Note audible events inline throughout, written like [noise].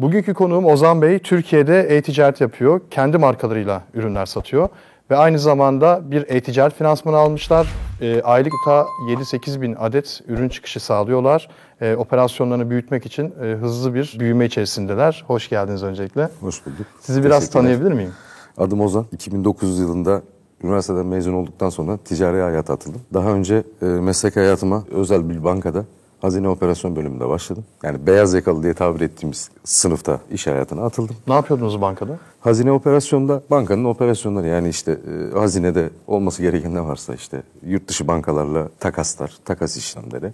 Bugünkü konuğum Ozan Bey. Türkiye'de e-ticaret yapıyor. Kendi markalarıyla ürünler satıyor. Ve aynı zamanda bir e-ticaret finansmanı almışlar. E, aylıkta 7-8 bin adet ürün çıkışı sağlıyorlar. E, operasyonlarını büyütmek için e, hızlı bir büyüme içerisindeler. Hoş geldiniz öncelikle. Hoş bulduk. Sizi biraz tanıyabilir miyim? Adım Ozan. 2009 yılında üniversiteden mezun olduktan sonra ticari hayata atıldım. Daha önce e, meslek hayatıma özel bir bankada hazine operasyon bölümünde başladım. Yani beyaz yakalı diye tabir ettiğimiz sınıfta iş hayatına atıldım. Ne yapıyordunuz bankada? Hazine operasyonda bankanın operasyonları yani işte e, hazinede olması gereken ne varsa işte yurt dışı bankalarla takaslar, takas işlemleri,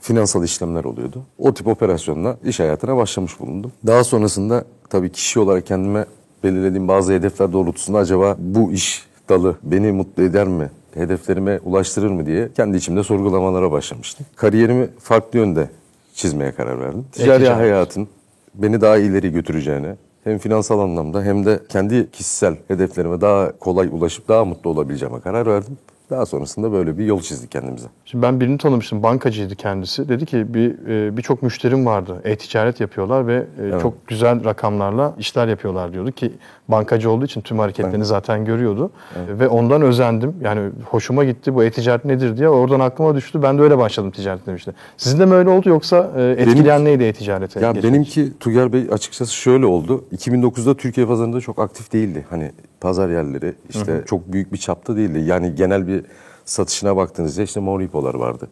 finansal işlemler oluyordu. O tip operasyonla iş hayatına başlamış bulundum. Daha sonrasında tabii kişi olarak kendime belirlediğim bazı hedefler doğrultusunda acaba bu iş dalı beni mutlu eder mi? Hedeflerime ulaştırır mı diye kendi içimde sorgulamalara başlamıştım. Kariyerimi farklı yönde çizmeye karar verdim. Ticari E-ticaret. hayatın beni daha ileri götüreceğine hem finansal anlamda hem de kendi kişisel hedeflerime daha kolay ulaşıp daha mutlu olabileceğime karar verdim. Daha sonrasında böyle bir yol çizdik kendimize. Şimdi ben birini tanımıştım. Bankacıydı kendisi. Dedi ki bir e, birçok müşterim vardı. E-ticaret yapıyorlar ve e, çok güzel rakamlarla işler yapıyorlar diyordu ki bankacı olduğu için tüm hareketlerini zaten görüyordu. E, Ve ondan özendim. Yani hoşuma gitti bu e-ticaret nedir diye. Oradan aklıma düştü. Ben de öyle başladım ticaret demişti. Sizin de mi öyle oldu yoksa e, etkileyen neydi e-ticarete? Ya geçmek? benimki Tuger Bey açıkçası şöyle oldu. 2009'da Türkiye pazarında çok aktif değildi. Hani pazar yerleri işte çok büyük bir çapta değildi. Yani genel bir satışına baktığınızda işte Mauripo'lar vardı.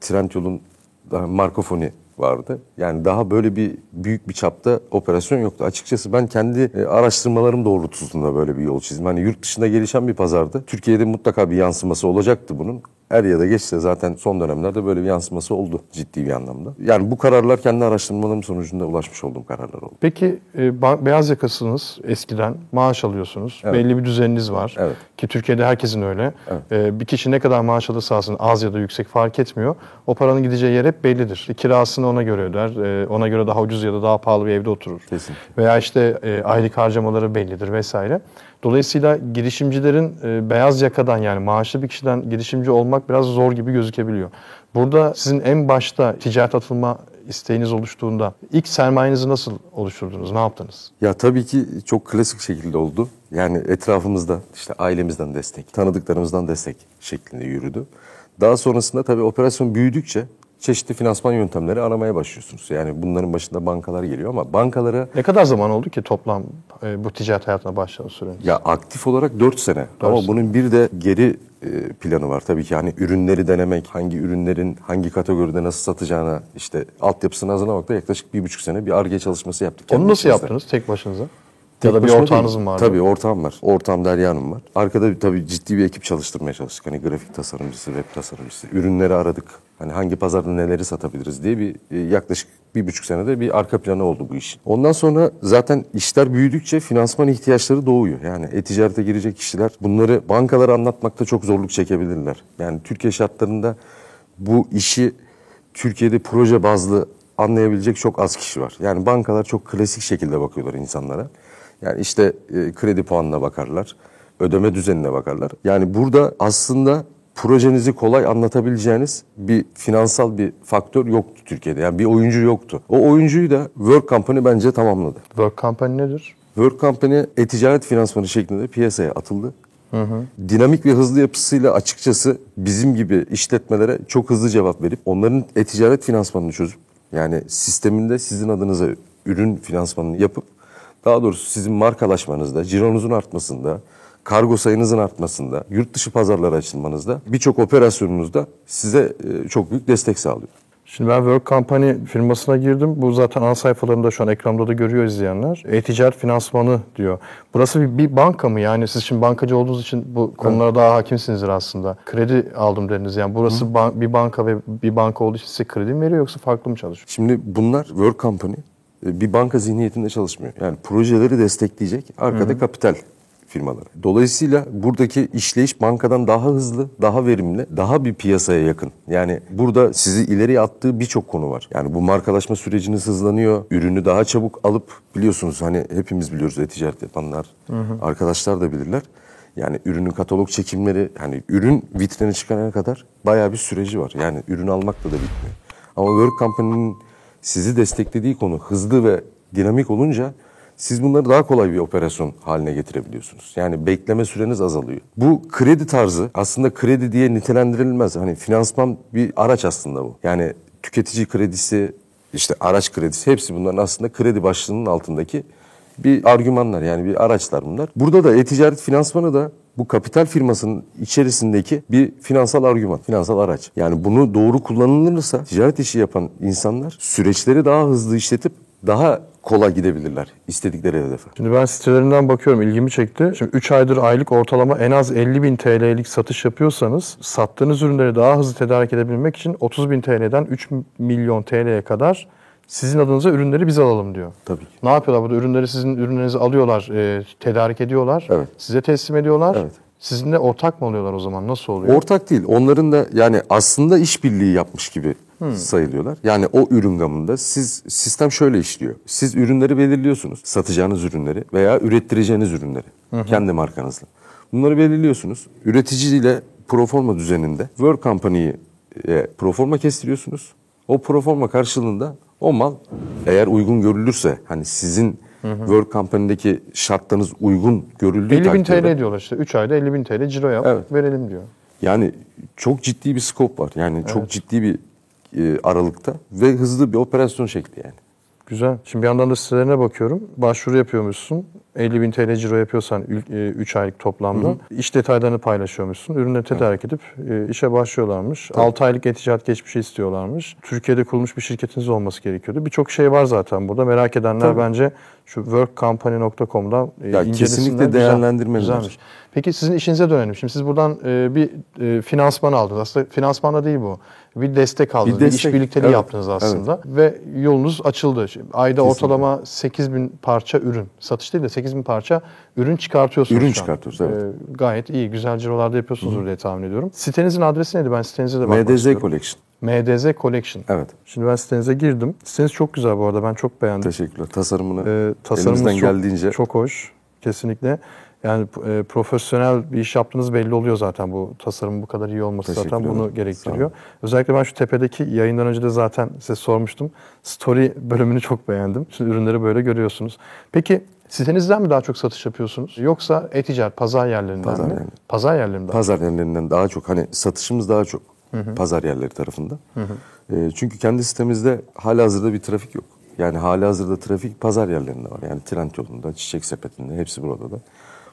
Trendyol'un daha Markofoni vardı. Yani daha böyle bir büyük bir çapta operasyon yoktu. Açıkçası ben kendi e, araştırmalarım doğrultusunda böyle bir yol çizdim. Hani yurt dışında gelişen bir pazardı. Türkiye'de mutlaka bir yansıması olacaktı bunun. Er ya da geçse zaten son dönemlerde böyle bir yansıması oldu ciddi bir anlamda. Yani bu kararlar kendi araştırmalarım sonucunda ulaşmış olduğum kararlar oldu. Peki e, beyaz yakasınız eskiden maaş alıyorsunuz. Belli bir düzeniniz var. Evet. Ki Türkiye'de herkesin öyle. E, bir kişi ne kadar maaş alırsa alsın az ya da yüksek fark etmiyor. O paranın gideceği yer hep bellidir. Kirasını ona göre öder. e, ona göre daha ucuz ya da daha pahalı bir evde oturur. Kesinlikle. Veya işte e, aylık harcamaları bellidir vesaire. Dolayısıyla girişimcilerin e, beyaz yakadan yani maaşlı bir kişiden girişimci olmak biraz zor gibi gözükebiliyor. Burada sizin en başta ticaret atılma isteğiniz oluştuğunda ilk sermayenizi nasıl oluşturdunuz? Ne yaptınız? Ya tabii ki çok klasik şekilde oldu. Yani etrafımızda işte ailemizden destek, tanıdıklarımızdan destek şeklinde yürüdü. Daha sonrasında tabii operasyon büyüdükçe çeşitli finansman yöntemleri aramaya başlıyorsunuz. Yani bunların başında bankalar geliyor ama bankalara Ne kadar zaman oldu ki toplam e, bu ticaret hayatına başladığınız süreniz? ya aktif olarak 4 sene ama sene. bunun bir de geri planı var. Tabii ki hani ürünleri denemek, hangi ürünlerin hangi kategoride nasıl satacağına işte altyapısını hazırlamakta yaklaşık bir buçuk sene bir ARGE çalışması yaptık. Onu nasıl içimizde. yaptınız tek başınıza? Tek ya da bir ortağınız mı vardı? Tabii ortağım var. Ortağım Derya Hanım var. Arkada bir, tabii ciddi bir ekip çalıştırmaya çalıştık. Hani grafik tasarımcısı, web tasarımcısı. Ürünleri aradık. Hani hangi pazarda neleri satabiliriz diye bir e, yaklaşık bir buçuk senede bir arka planı oldu bu iş. Ondan sonra zaten işler büyüdükçe finansman ihtiyaçları doğuyor. Yani e-ticarete girecek kişiler bunları bankalara anlatmakta çok zorluk çekebilirler. Yani Türkiye şartlarında bu işi Türkiye'de proje bazlı anlayabilecek çok az kişi var. Yani bankalar çok klasik şekilde bakıyorlar insanlara. Yani işte e, kredi puanına bakarlar, ödeme düzenine bakarlar. Yani burada aslında projenizi kolay anlatabileceğiniz bir finansal bir faktör yoktu Türkiye'de. Yani bir oyuncu yoktu. O oyuncuyu da Work Company bence tamamladı. Work Company nedir? Work Company e-ticaret finansmanı şeklinde piyasaya atıldı. Dinamik ve hızlı yapısıyla açıkçası bizim gibi işletmelere çok hızlı cevap verip onların e-ticaret finansmanını çözüp yani sisteminde sizin adınıza ürün finansmanını yapıp daha doğrusu sizin markalaşmanızda, cironuzun artmasında, kargo sayınızın artmasında, yurt dışı pazarlara açılmanızda birçok operasyonunuzda size e, çok büyük destek sağlıyor. Şimdi ben Work Company firmasına girdim. Bu zaten ana sayfalarında şu an ekranda da görüyor izleyenler. E-ticaret finansmanı diyor. Burası bir, bir banka mı? Yani siz şimdi bankacı olduğunuz için bu konulara daha hakimsinizdir aslında. Kredi aldım dediniz. Yani burası ban- bir banka ve bir banka olduğu için size kredi mi veriyor yoksa farklı mı çalışıyor? Şimdi bunlar Work Company bir banka zihniyetinde çalışmıyor. Yani projeleri destekleyecek arkada kapital firmaları. Dolayısıyla buradaki işleyiş bankadan daha hızlı, daha verimli, daha bir piyasaya yakın. Yani burada sizi ileriye attığı birçok konu var. Yani bu markalaşma süreciniz hızlanıyor. Ürünü daha çabuk alıp biliyorsunuz hani hepimiz biliyoruz e-ticaret yapanlar, arkadaşlar da bilirler. Yani ürünün katalog çekimleri, hani ürün vitrine çıkana kadar bayağı bir süreci var. Yani ürün almakla da bitmiyor. Ama Work Company'nin sizi desteklediği konu hızlı ve dinamik olunca siz bunları daha kolay bir operasyon haline getirebiliyorsunuz. Yani bekleme süreniz azalıyor. Bu kredi tarzı aslında kredi diye nitelendirilmez. Hani finansman bir araç aslında bu. Yani tüketici kredisi, işte araç kredisi hepsi bunların aslında kredi başlığının altındaki bir argümanlar yani bir araçlar bunlar. Burada da e-ticaret finansmanı da bu kapital firmasının içerisindeki bir finansal argüman, finansal araç. Yani bunu doğru kullanılırsa ticaret işi yapan insanlar süreçleri daha hızlı işletip daha kolay gidebilirler istedikleri hedefe. Şimdi ben sitelerinden bakıyorum ilgimi çekti. Şimdi 3 aydır aylık ortalama en az 50 bin TL'lik satış yapıyorsanız sattığınız ürünleri daha hızlı tedarik edebilmek için 30 bin TL'den 3 milyon TL'ye kadar sizin adınıza ürünleri biz alalım diyor. Tabii ki. Ne yapıyorlar burada? Ürünleri sizin ürünlerinizi alıyorlar, e, tedarik ediyorlar. Evet. Size teslim ediyorlar. Evet. Sizinle ortak mı oluyorlar o zaman? Nasıl oluyor? Ortak değil. Onların da yani aslında işbirliği yapmış gibi sayılıyorlar. Yani o ürün gamında siz sistem şöyle işliyor. Siz ürünleri belirliyorsunuz. Satacağınız ürünleri veya ürettireceğiniz ürünleri. Kendi markanızla. Bunları belirliyorsunuz. Üreticiyle proforma düzeninde Work Company'ye proforma kestiriyorsunuz. O proforma karşılığında o mal eğer uygun görülürse hani sizin Work Company'deki şartlarınız uygun görüldüğü 50 bin TL diyorlar işte. 3 ayda 50 bin TL ciro yap, Evet. verelim diyor. Yani çok ciddi bir skop var. Yani çok ciddi bir e, aralıkta ve hızlı bir operasyon şekli yani. Güzel. Şimdi bir yandan da sitelerine bakıyorum. Başvuru yapıyormuşsun. 50 bin TL ciro yapıyorsan 3 aylık toplamda. iş detaylarını paylaşıyormuşsun. Ürünleri tedarik edip e, işe başlıyorlarmış. 6 aylık e-ticaret geçmişi istiyorlarmış. Türkiye'de kurulmuş bir şirketiniz olması gerekiyordu. Birçok şey var zaten burada. Merak edenler Tabii. bence şu workcompany.com'dan e, Ya incelesinler. kesinlikle Güzel, değerlendirmeliler. Güzelmiş. Peki sizin işinize dönelim. Şimdi siz buradan e, bir e, finansman aldınız. Aslında finansman da değil bu. Bir destek aldınız. Bir, destek. iş birlikteliği Evet, yaptınız aslında. Ve yolunuz açıldı. Şimdi ayda ortalama 8 bin parça ürün. Satış değil de 8 bin parça ürün çıkartıyorsunuz Ürün çıkartıyoruz, evet. E, gayet iyi. Güzel cirolarda yapıyorsunuzdur diye tahmin ediyorum. Sitenizin adresi neydi? Ben sitenize de bakmak MDZ istiyorum. Collection. MDZ Collection. Evet. Şimdi ben sitenize girdim. Siteniz çok güzel bu arada. Ben çok beğendim. Teşekkürler. Tasarımını Ee, tasarımınız elimizden çok, geldiğince çok hoş. Kesinlikle. Yani e, profesyonel bir iş yaptığınız belli oluyor zaten bu tasarımın bu kadar iyi olması zaten Teşekkür ederim. bunu gerektiriyor. Özellikle ben şu tepedeki yayından önce de zaten size sormuştum. Story bölümünü çok beğendim. Şimdi ürünleri böyle görüyorsunuz. Peki sitenizden mi daha çok satış yapıyorsunuz? Yoksa e-ticaret, pazar yerlerinden Pazar mi? yerleri. Pazar yerlerinden. pazar yerlerinden daha çok hani satışımız daha çok pazar yerleri tarafında. E, çünkü kendi sitemizde halihazırda bir trafik yok. Yani halihazırda trafik pazar yerlerinde var. Yani trend yolunda, çiçek sepetinde hepsi burada da.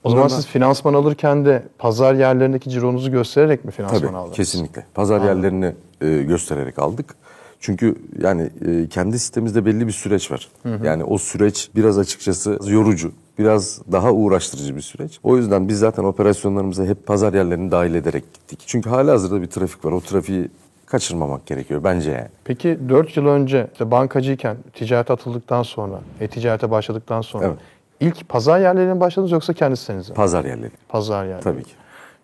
O zaman Bunlardan- siz finansman alırken de pazar yerlerindeki cironuzu göstererek mi finansman Tabii aldınız? kesinlikle. Pazar yerlerini e, göstererek aldık. Çünkü yani e, kendi sitemizde belli bir süreç var. Yani o süreç biraz açıkçası yorucu, biraz daha uğraştırıcı bir süreç. O yüzden biz zaten operasyonlarımıza hep pazar yerlerini dahil ederek gittik. Çünkü hala hazırda bir trafik var. O trafiği kaçırmamak gerekiyor bence yani. Peki 4 yıl önce işte bankacıyken ticarete atıldıktan sonra, e-ticarete başladıktan sonra Evet. İlk pazar yerlerine mi başladınız yoksa kendi sitenize? Pazar yerleri. pazar yerleri. Tabii ki.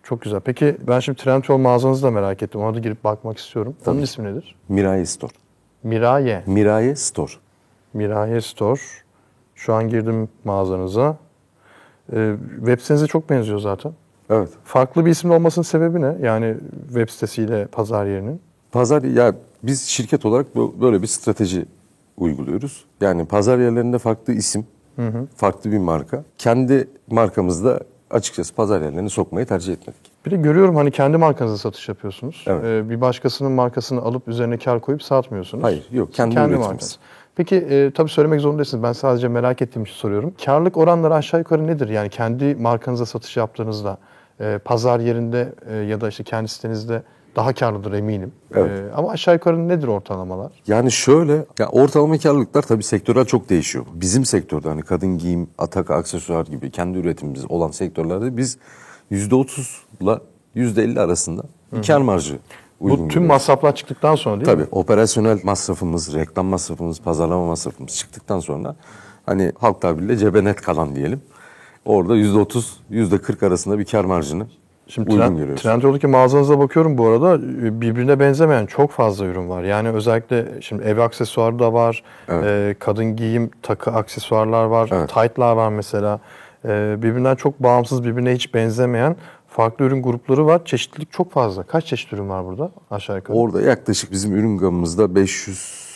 Çok güzel. Peki ben şimdi Trendyol mağazanızı da merak ettim. Ona da girip bakmak istiyorum. Onun ismi nedir? Miraye Store. Miraye. Miraye Store. Miraye Store. Şu an girdim mağazanıza. Ee, web sitenize çok benziyor zaten. Evet. Farklı bir isim olmasının sebebi ne? Yani web sitesiyle pazar yerinin. Pazar ya biz şirket olarak böyle bir strateji uyguluyoruz. Yani pazar yerlerinde farklı isim, farklı bir marka. Kendi markamızda açıkçası pazar yerlerini sokmayı tercih etmedik. Bir de görüyorum hani kendi markanıza satış yapıyorsunuz. Evet. Ee, bir başkasının markasını alıp üzerine kar koyup satmıyorsunuz. Hayır, yok, kendi üretimimiz. markanız. Peki e, tabii söylemek zorunda değilsiniz. Ben sadece merak ettiğim için soruyorum. Karlık oranları aşağı yukarı nedir? Yani kendi markanıza satış yaptığınızda e, pazar yerinde e, ya da işte kendi sitenizde daha karlıdır eminim. Evet. E, ama aşağı yukarı nedir ortalamalar? Yani şöyle, ya ortalama karlılıklar tabii sektörel çok değişiyor. Bizim sektörde hani kadın giyim, atak, aksesuar gibi kendi üretimimiz olan sektörlerde biz %30'la %50 arasında bir kar marjı Bu tüm görüyoruz. masraflar çıktıktan sonra değil mi? Tabii operasyonel masrafımız, reklam masrafımız, pazarlama masrafımız çıktıktan sonra hani halk tabiriyle cebe net kalan diyelim. Orada %30, %40 arasında bir kar marjını Şimdi uygun trend, görüyoruz. Trendyol'daki mağazanıza bakıyorum bu arada e, birbirine benzemeyen çok fazla ürün var. Yani özellikle şimdi ev aksesuarı da var, Evet. e, kadın giyim takı aksesuarlar var, Evet. tight'lar var mesela. E, birbirinden çok bağımsız, birbirine hiç benzemeyen farklı ürün grupları var. Çeşitlilik çok fazla. Kaç çeşit ürün var burada aşağı yukarı? Orada yaklaşık bizim ürün gamımızda 500,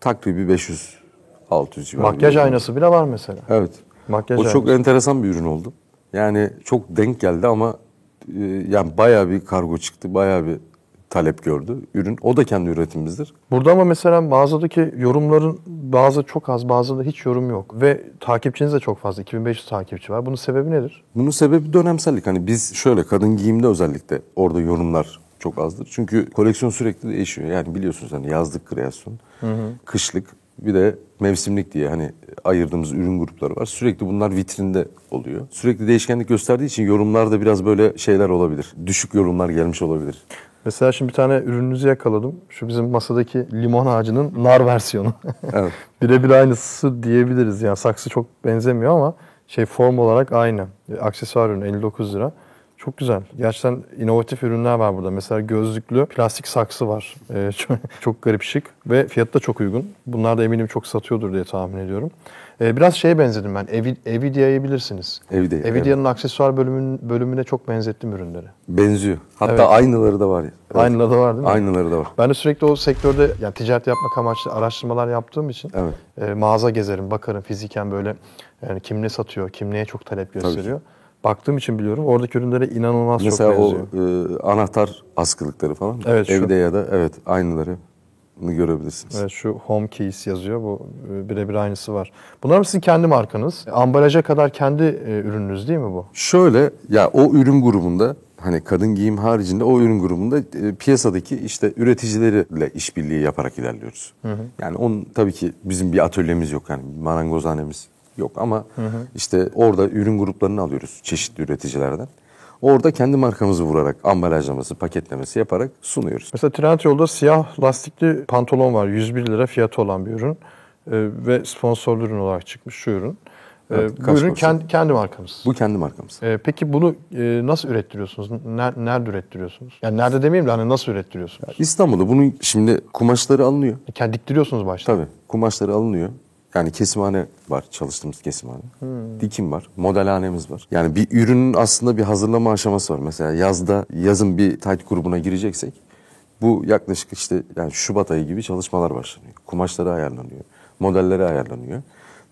takribi 500 600 civarı. Makyaj aynası bile var mesela. Evet. Makyaj o çok aynası. enteresan bir ürün oldu. Yani çok denk geldi ama yani bayağı bir kargo çıktı, bayağı bir talep gördü ürün. O da kendi üretimimizdir. Burada ama mesela mağazadaki yorumların bazı çok az, bazı da hiç yorum yok. Ve takipçiniz de çok fazla. 2500 takipçi var. Bunun sebebi nedir? Bunun sebebi dönemsellik. Hani biz şöyle kadın giyimde özellikle orada yorumlar çok azdır. Çünkü koleksiyon sürekli değişiyor. Yani biliyorsunuz hani yazlık kreasyon, kışlık bir de mevsimlik diye hani ayırdığımız ürün grupları var. Sürekli bunlar vitrinde oluyor. Sürekli değişkenlik gösterdiği için yorumlarda biraz böyle şeyler olabilir. Düşük yorumlar gelmiş olabilir. Mesela şimdi bir tane ürününüzü yakaladım. Şu bizim masadaki limon ağacının nar versiyonu. [laughs] Evet. Birebir aynısı diyebiliriz. Yani saksı çok benzemiyor ama şey form olarak aynı. Aksesuar ürün 59 lira. Çok güzel. Gerçekten inovatif ürünler var burada. Mesela gözlüklü plastik saksı var. E, [laughs] çok, çok garip şık ve fiyatı da çok uygun. Bunlar da eminim çok satıyordur diye tahmin ediyorum. E, biraz şeye benzedim ben. Evi, Evidia'yı bilirsiniz. Evide, Evidia'nın aksesuar bölümün, bölümüne çok benzettim ürünleri. Benziyor. Hatta Evet. aynıları da var. Evet. Aynıları da var değil mi? Aynıları da var. Ben de sürekli o sektörde yani ticaret yapmak amaçlı araştırmalar yaptığım için Evet. e, mağaza gezerim, bakarım fiziken böyle yani kim ne satıyor, kim neye çok talep gösteriyor. Baktığım için biliyorum. Oradaki ürünlere inanılmaz Mesela çok o benziyor. e, anahtar askılıkları falan. Evet, şu. Evde ya da evet aynıları görebilirsiniz. Evet, şu Home Keys yazıyor. Bu e, birebir aynısı var. Bunlar mı sizin kendi markanız? Ambalaja kadar kendi e, ürününüz değil mi bu? Şöyle ya o ürün grubunda hani kadın giyim haricinde o ürün grubunda e, piyasadaki işte üreticilerle işbirliği yaparak ilerliyoruz. Yani onun tabii ki bizim bir atölyemiz yok yani marangozhanemiz yok ama işte orada ürün gruplarını alıyoruz çeşitli üreticilerden. Orada kendi markamızı vurarak ambalajlaması, paketlemesi yaparak sunuyoruz. Mesela Trendyol'da siyah lastikli pantolon var. 101 lira fiyatı olan bir ürün. E, ve sponsorlu ürün olarak çıkmış şu ürün. E, Evet, bu ürün kendi, kendi markamız. Bu kendi markamız. E, peki bunu e, nasıl ürettiriyorsunuz? Ner- nerede ürettiriyorsunuz? Yani nerede demeyeyim de hani nasıl ürettiriyorsunuz? İstanbul'da bunun şimdi kumaşları alınıyor. Kendi diktiriyorsunuz başta. Tabii kumaşları alınıyor. Yani kesimhane var çalıştığımız kesimhane. Dikim var. Modelhanemiz var. Yani bir ürünün aslında bir hazırlama aşaması var. Mesela yazda yazın bir tight grubuna gireceksek bu yaklaşık işte yani Şubat ayı gibi çalışmalar başlanıyor. Kumaşları ayarlanıyor. Modelleri ayarlanıyor.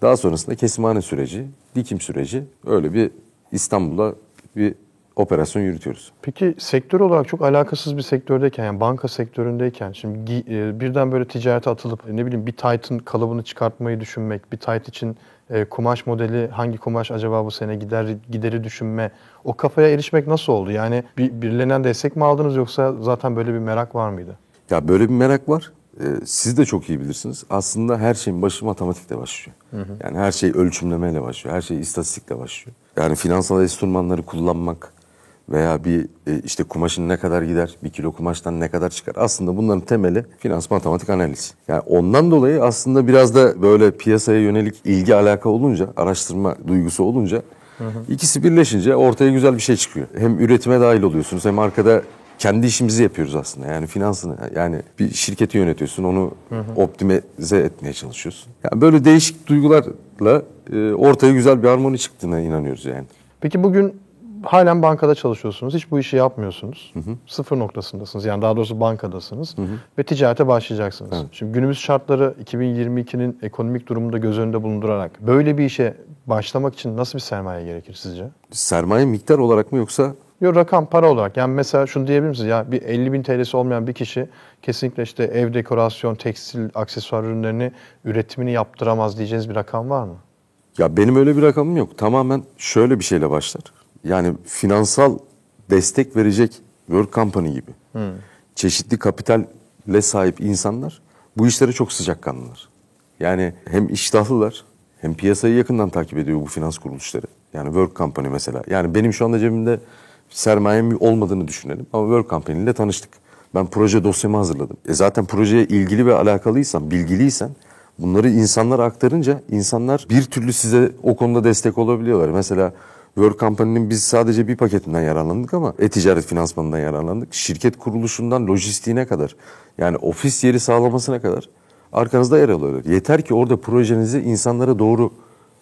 Daha sonrasında kesimhane süreci, dikim süreci öyle bir İstanbul'da bir operasyon yürütüyoruz. Peki sektör olarak çok alakasız bir sektördeyken yani banka sektöründeyken şimdi e, birden böyle ticarete atılıp e, ne bileyim bir Titan kalıbını çıkartmayı düşünmek, bir Titan için e, kumaş modeli hangi kumaş acaba bu sene gider gideri düşünme o kafaya erişmek nasıl oldu? Yani bir birilerinden destek mi aldınız yoksa zaten böyle bir merak var mıydı? Ya böyle bir merak var. Ee, siz de çok iyi bilirsiniz. Aslında her şeyin başı matematikle başlıyor. Yani her şey ölçümlemeyle başlıyor. Her şey istatistikle başlıyor. Yani finansal enstrümanları kullanmak veya bir e, işte kumaşın ne kadar gider, bir kilo kumaştan ne kadar çıkar. Aslında bunların temeli finans matematik analiz. Yani ondan dolayı aslında biraz da böyle piyasaya yönelik ilgi alaka olunca, araştırma duygusu olunca ikisi birleşince ortaya güzel bir şey çıkıyor. Hem üretime dahil oluyorsunuz hem arkada kendi işimizi yapıyoruz aslında. Yani finansını yani bir şirketi yönetiyorsun onu optimize etmeye çalışıyorsun. Yani böyle değişik duygularla e, ortaya güzel bir harmoni çıktığına inanıyoruz yani. Peki bugün halen bankada çalışıyorsunuz. Hiç bu işi yapmıyorsunuz. Sıfır noktasındasınız. Yani daha doğrusu bankadasınız. Ve ticarete başlayacaksınız. Şimdi günümüz şartları 2022'nin ekonomik durumunu da göz önünde bulundurarak böyle bir işe başlamak için nasıl bir sermaye gerekir sizce? Sermaye miktar olarak mı yoksa Yok rakam para olarak. Yani mesela şunu diyebilir misiniz? Ya bir 50 bin TL'si olmayan bir kişi kesinlikle işte ev dekorasyon, tekstil, aksesuar ürünlerini üretimini yaptıramaz diyeceğiniz bir rakam var mı? Ya benim öyle bir rakamım yok. Tamamen şöyle bir şeyle başlar. Yani finansal destek verecek Work Company gibi çeşitli kapitalle sahip insanlar bu işlere çok sıcakkanlılar. Yani hem iştahlılar hem piyasayı yakından takip ediyor bu finans kuruluşları. Yani Work Company mesela. Yani benim şu anda cebimde sermayem olmadığını düşünelim ama Work Company ile tanıştık. Ben proje dosyamı hazırladım. E zaten projeye ilgili ve alakalıysan, bilgiliysen bunları insanlara aktarınca insanlar bir türlü size o konuda destek olabiliyorlar. Mesela Work Company'nin biz sadece bir paketinden yararlandık ama e-ticaret finansmanından yararlandık. Şirket kuruluşundan lojistiğine kadar yani ofis yeri sağlamasına kadar arkanızda yer alıyorlar. Yeter ki orada projenizi insanlara doğru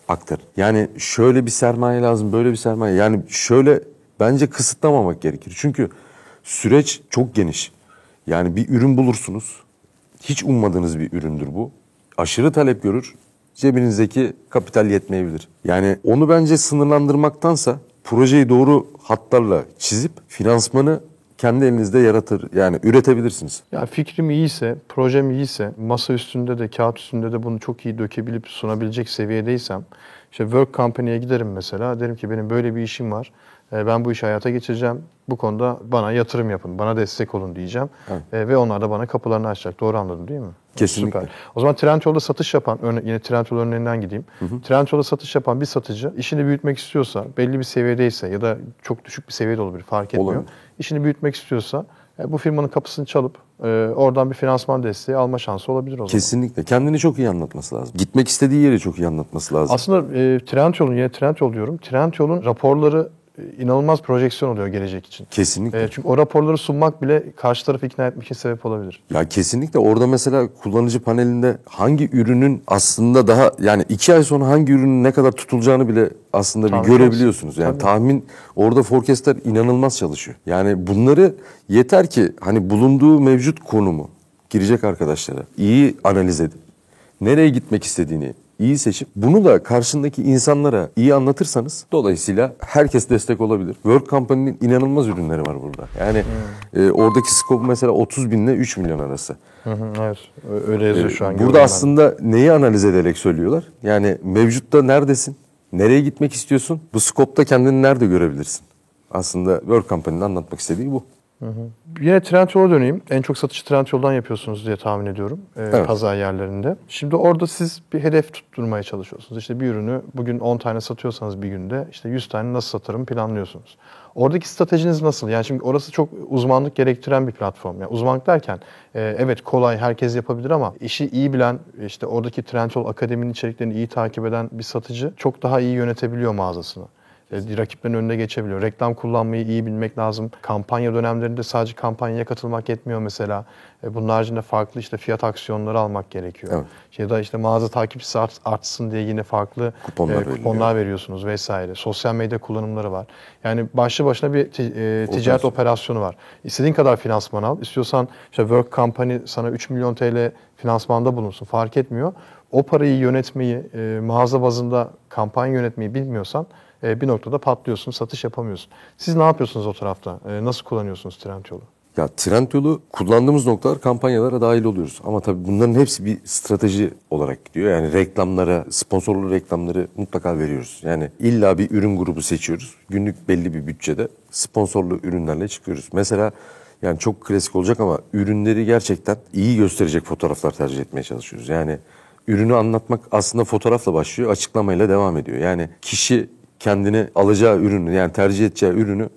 aktarın. Yani şöyle bir sermaye lazım, böyle bir sermaye. Yani şöyle bence kısıtlamamak gerekir. Çünkü süreç çok geniş. Yani bir ürün bulursunuz. Hiç ummadığınız bir üründür bu. Aşırı talep görür. Cebinizdeki kapital yetmeyebilir. Yani onu bence sınırlandırmaktansa projeyi doğru hatlarla çizip finansmanı kendi elinizde yaratır yani üretebilirsiniz. Ya fikrim iyiyse, projem iyiyse, masa üstünde de, kağıt üstünde de bunu çok iyi dökebilip sunabilecek seviyedeysem, işte work company'ye giderim mesela. Derim ki benim böyle bir işim var. E, Ben bu işi hayata geçireceğim. Bu konuda bana yatırım yapın, bana destek olun diyeceğim. E, ve onlar da bana kapılarını açacak. Doğru anladım değil mi? Kesinlikle. Süper. O zaman Trendyol'da satış yapan, örne- yine Trendyol örneğinden gideyim. Trendyol'da satış yapan bir satıcı işini büyütmek istiyorsa, belli bir seviyedeyse ya da çok düşük bir seviyede olabilir fark etmiyor. Olabilir. İşini büyütmek istiyorsa e, bu firmanın kapısını çalıp e, oradan bir finansman desteği alma şansı olabilir o zaman. Kesinlikle. Kendini çok iyi anlatması lazım. Gitmek istediği yeri çok iyi anlatması lazım. Aslında e, Trendyol'un, yine Trendyol diyorum, Trendyol'un raporları inanılmaz projeksiyon oluyor gelecek için. Kesinlikle. E, çünkü o raporları sunmak bile karşı tarafı ikna etmek için sebep olabilir. Ya kesinlikle orada mesela kullanıcı panelinde hangi ürünün aslında daha yani iki ay sonra hangi ürünün ne kadar tutulacağını bile aslında bir Tahmin görebiliyorsunuz. Yani Tabii. tahmin orada forecastler inanılmaz çalışıyor. Yani bunları yeter ki hani bulunduğu mevcut konumu girecek arkadaşlara iyi analiz edip nereye gitmek istediğini iyi seçip bunu da karşındaki insanlara iyi anlatırsanız dolayısıyla herkes destek olabilir. Work Company'nin inanılmaz ürünleri var burada. Yani e, oradaki scope mesela 30 binle 3 milyon arası. Hı hı, evet, öyle yazıyor şu an. Burada ben. aslında neyi analiz ederek söylüyorlar? Yani mevcutta neredesin? Nereye gitmek istiyorsun? Bu skopta kendini nerede görebilirsin? Aslında Work Company'nin anlatmak istediği bu. Yine Trendyol'a döneyim. En çok satışı Trendyol'dan yapıyorsunuz diye tahmin ediyorum. e, Evet. Pazar yerlerinde. Şimdi orada siz bir hedef tutturmaya çalışıyorsunuz. İşte bir ürünü bugün 10 tane satıyorsanız bir günde işte 100 tane nasıl satarım planlıyorsunuz. Oradaki stratejiniz nasıl? Yani şimdi orası çok uzmanlık gerektiren bir platform. Yani uzmanlık derken e, evet kolay herkes yapabilir ama işi iyi bilen işte oradaki Trendyol Akademi'nin içeriklerini iyi takip eden bir satıcı çok daha iyi yönetebiliyor mağazasını. E, rakiplerin önüne geçebiliyor. Reklam kullanmayı iyi bilmek lazım. Kampanya dönemlerinde sadece kampanyaya katılmak yetmiyor mesela. E, bunun haricinde farklı işte fiyat aksiyonları almak gerekiyor. Evet. Ya da işte mağaza takipçisi art- artsın diye yine farklı Kuponlar e, veriliyor. kuponlar veriyorsunuz vesaire. Sosyal medya kullanımları var. Yani başlı başına bir ti- e, ticaret Operasyon. operasyonu var. İstediğin kadar finansman al. İstiyorsan işte Work Company sana 3 milyon TL finansmanda bulunsun. Fark etmiyor. O parayı yönetmeyi, e, mağaza bazında kampanya yönetmeyi bilmiyorsan e, bir noktada patlıyorsun, satış yapamıyorsun. Siz ne yapıyorsunuz o tarafta? E, nasıl kullanıyorsunuz Trendyol'u? Ya Trendyol'u kullandığımız noktalar kampanyalara dahil oluyoruz. Ama tabii bunların hepsi bir strateji olarak gidiyor. Yani reklamlara, sponsorlu reklamları mutlaka veriyoruz. Yani illa bir ürün grubu seçiyoruz. Günlük belli bir bütçede sponsorlu ürünlerle çıkıyoruz. Mesela yani çok klasik olacak ama ürünleri gerçekten iyi gösterecek fotoğraflar tercih etmeye çalışıyoruz. Yani ürünü anlatmak aslında fotoğrafla başlıyor, açıklamayla devam ediyor. Yani kişi kendini alacağı ürünü yani tercih edeceği ürünü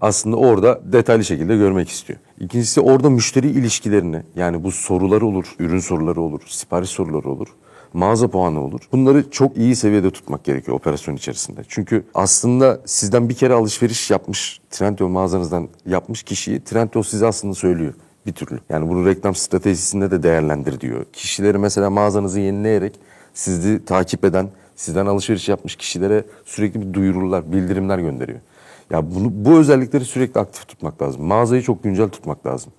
aslında orada detaylı şekilde görmek istiyor. İkincisi orada müşteri ilişkilerini yani bu soruları olur, ürün soruları olur, sipariş soruları olur, mağaza puanı olur. Bunları çok iyi seviyede tutmak gerekiyor operasyon içerisinde. Çünkü aslında sizden bir kere alışveriş yapmış, Trendyol mağazanızdan yapmış kişiyi Trendyol size aslında söylüyor bir türlü. Yani bunu reklam stratejisinde de değerlendir diyor. Kişileri mesela mağazanızı yenileyerek sizi takip eden, sizden alışveriş yapmış kişilere sürekli bir duyurular, bildirimler gönderiyor. Ya bunu bu özellikleri sürekli aktif tutmak lazım. Mağazayı çok güncel tutmak lazım.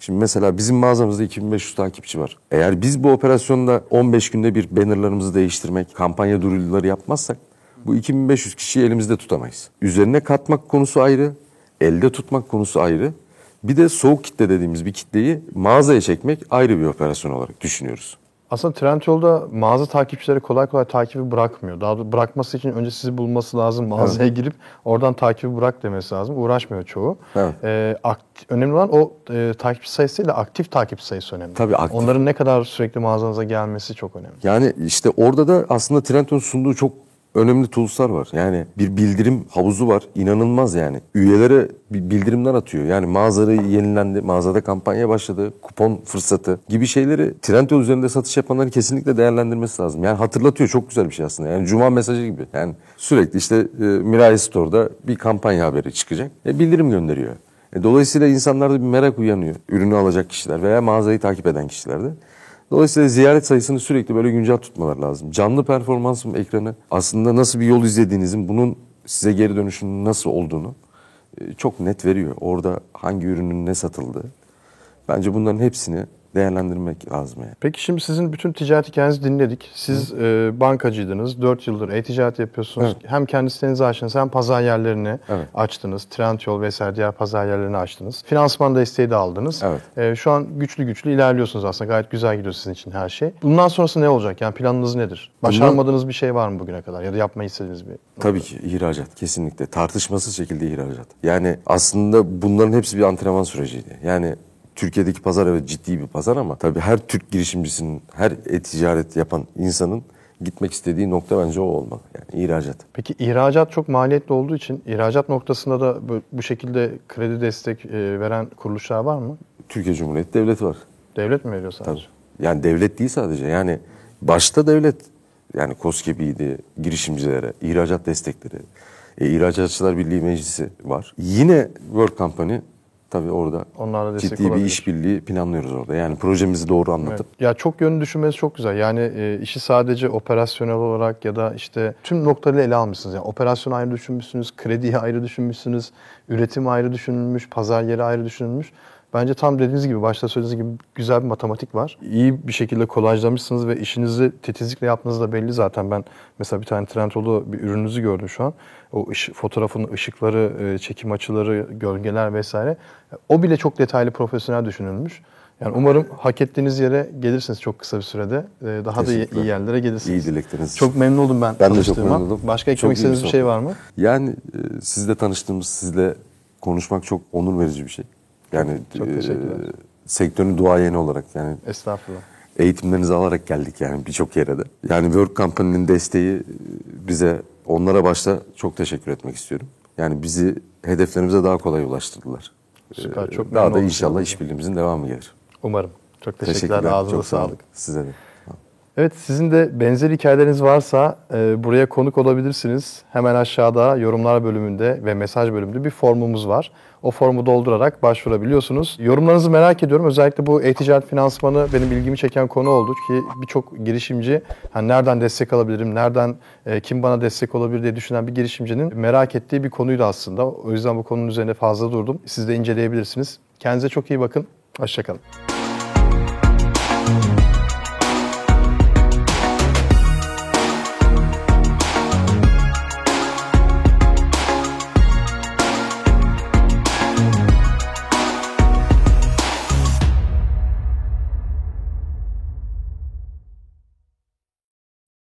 Şimdi mesela bizim mağazamızda 2500 takipçi var. Eğer biz bu operasyonda 15 günde bir bannerlarımızı değiştirmek, kampanya duyuruları yapmazsak bu 2500 kişiyi elimizde tutamayız. Üzerine katmak konusu ayrı, elde tutmak konusu ayrı. Bir de soğuk kitle dediğimiz bir kitleyi mağazaya çekmek ayrı bir operasyon olarak düşünüyoruz. Aslında Trendyol'da mağaza takipçileri kolay kolay takibi bırakmıyor. Daha doğrusu bırakması için önce sizi bulması lazım. Mağazaya girip oradan takibi bırak demesi lazım. Uğraşmıyor çoğu. Evet. Ee, akt- önemli olan o e, takipçi sayısıyla aktif takipçi sayısı önemli. Tabii, aktif. Onların ne kadar sürekli mağazanıza gelmesi çok önemli. Yani işte orada da aslında Trendyol'un sunduğu çok önemli tools'lar var. Yani bir bildirim havuzu var. İnanılmaz yani. Üyelere bildirimler atıyor. Yani mağazada yenilendi, mağazada kampanya başladı, kupon fırsatı gibi şeyleri Trendyol üzerinde satış yapanların kesinlikle değerlendirmesi lazım. Yani hatırlatıyor çok güzel bir şey aslında. Yani cuma mesajı gibi. Yani sürekli işte e, Mirai Store'da bir kampanya haberi çıkacak. E, bildirim gönderiyor. E, dolayısıyla insanlarda bir merak uyanıyor. Ürünü alacak kişiler veya mağazayı takip eden kişilerde. Dolayısıyla ziyaret sayısını sürekli böyle güncel tutmalar lazım. Canlı performansın ekranı aslında nasıl bir yol izlediğinizin, bunun size geri dönüşünün nasıl olduğunu e, çok net veriyor. Orada hangi ürünün ne satıldığı. Bence bunların hepsini değerlendirmek lazım yani. Peki şimdi sizin bütün ticaret hikayenizi dinledik. Siz e, bankacıydınız. 4 yıldır e-ticaret yapıyorsunuz. Hem kendi sitenizi açtınız hem pazar yerlerini Evet. açtınız. Trendyol vesaire diğer pazar yerlerini açtınız. Finansman desteği de aldınız. Evet. E, şu an güçlü güçlü ilerliyorsunuz aslında. Gayet güzel gidiyor sizin için her şey. Bundan sonrası ne olacak? Yani planınız nedir? Başaramadığınız bir şey var mı bugüne kadar? Ya da yapmayı istediğiniz bir... Tabii ki ihracat kesinlikle tartışmasız şekilde ihracat. Yani aslında bunların hepsi bir antrenman süreciydi. Yani Türkiye'deki pazar evet ciddi bir pazar ama tabii her Türk girişimcisinin, her e-ticaret yapan insanın gitmek istediği nokta bence o olmalı. Yani ihracat. Peki ihracat çok maliyetli olduğu için ihracat noktasında da bu- şekilde kredi destek e, veren kuruluşlar var mı? Türkiye Cumhuriyeti Devleti var. Devlet mi veriyor sadece? Tabii. Yani devlet değil sadece. Yani başta devlet. Yani KOSGEB'iydi, girişimcilere, ihracat destekleri, e, İhracatçılar Birliği Meclisi var. Yine World Company tabii orada Onlarla ciddi bir olabilir. işbirliği planlıyoruz orada. Yani projemizi doğru anlatıp Ya çok yönlü düşünmeniz çok güzel. Yani e, işi sadece operasyonel olarak ya da işte tüm noktaları ele almışsınız. Yani operasyon ayrı düşünmüşsünüz, krediyi ayrı düşünmüşsünüz, üretim ayrı düşünülmüş, pazar yeri ayrı düşünülmüş. Bence tam dediğiniz gibi, başta söylediğiniz gibi güzel bir matematik var. İyi bir şekilde kolajlamışsınız ve işinizi titizlikle yaptığınız da belli zaten. Ben mesela bir tane Trendyol'da bir ürününüzü gördüm şu an. O ışık, fotoğrafın ışıkları, e, çekim açıları, gölgeler vesaire. O bile çok detaylı, profesyonel düşünülmüş. Yani umarım hak ettiğiniz yere gelirsiniz çok kısa bir sürede. Ee, Daha da iyi, yerlere gelirsiniz. iyi dilekleriniz. Çok memnun oldum ben, Ben de çok memnun oldum. Başka eklemek istediğiniz bir şey var mı? Yani e, sizle tanıştığımız, sizle konuşmak çok onur verici bir şey. Yani Çok e, teşekkürler. sektörün duayeni olarak yani Estağfurullah. eğitimlerinizi alarak geldik yani birçok yere de. Yani Work Company'nin desteği e, bize, onlara başta çok teşekkür etmek istiyorum. Yani bizi hedeflerimize daha kolay ulaştırdılar. Süper, Ee, çok Daha da inşallah işbirliğimizin devamı gelir. Umarım. Çok teşekkürler. Ağzınıza Çok sağ olun. sağlık. Size de. Evet sizin de benzer hikayeleriniz varsa e, buraya konuk olabilirsiniz. Hemen aşağıda yorumlar bölümünde ve mesaj bölümünde bir formumuz var. O formu doldurarak başvurabiliyorsunuz. Yorumlarınızı merak ediyorum. Özellikle bu e-ticaret finansmanı benim ilgimi çeken konu oldu ki birçok girişimci hani nereden destek alabilirim, nereden e, kim bana destek olabilir diye düşünen bir girişimcinin merak ettiği bir konuydu aslında. O yüzden bu konunun üzerine fazla durdum. Siz de inceleyebilirsiniz. Kendinize çok iyi bakın. Hoşçakalın.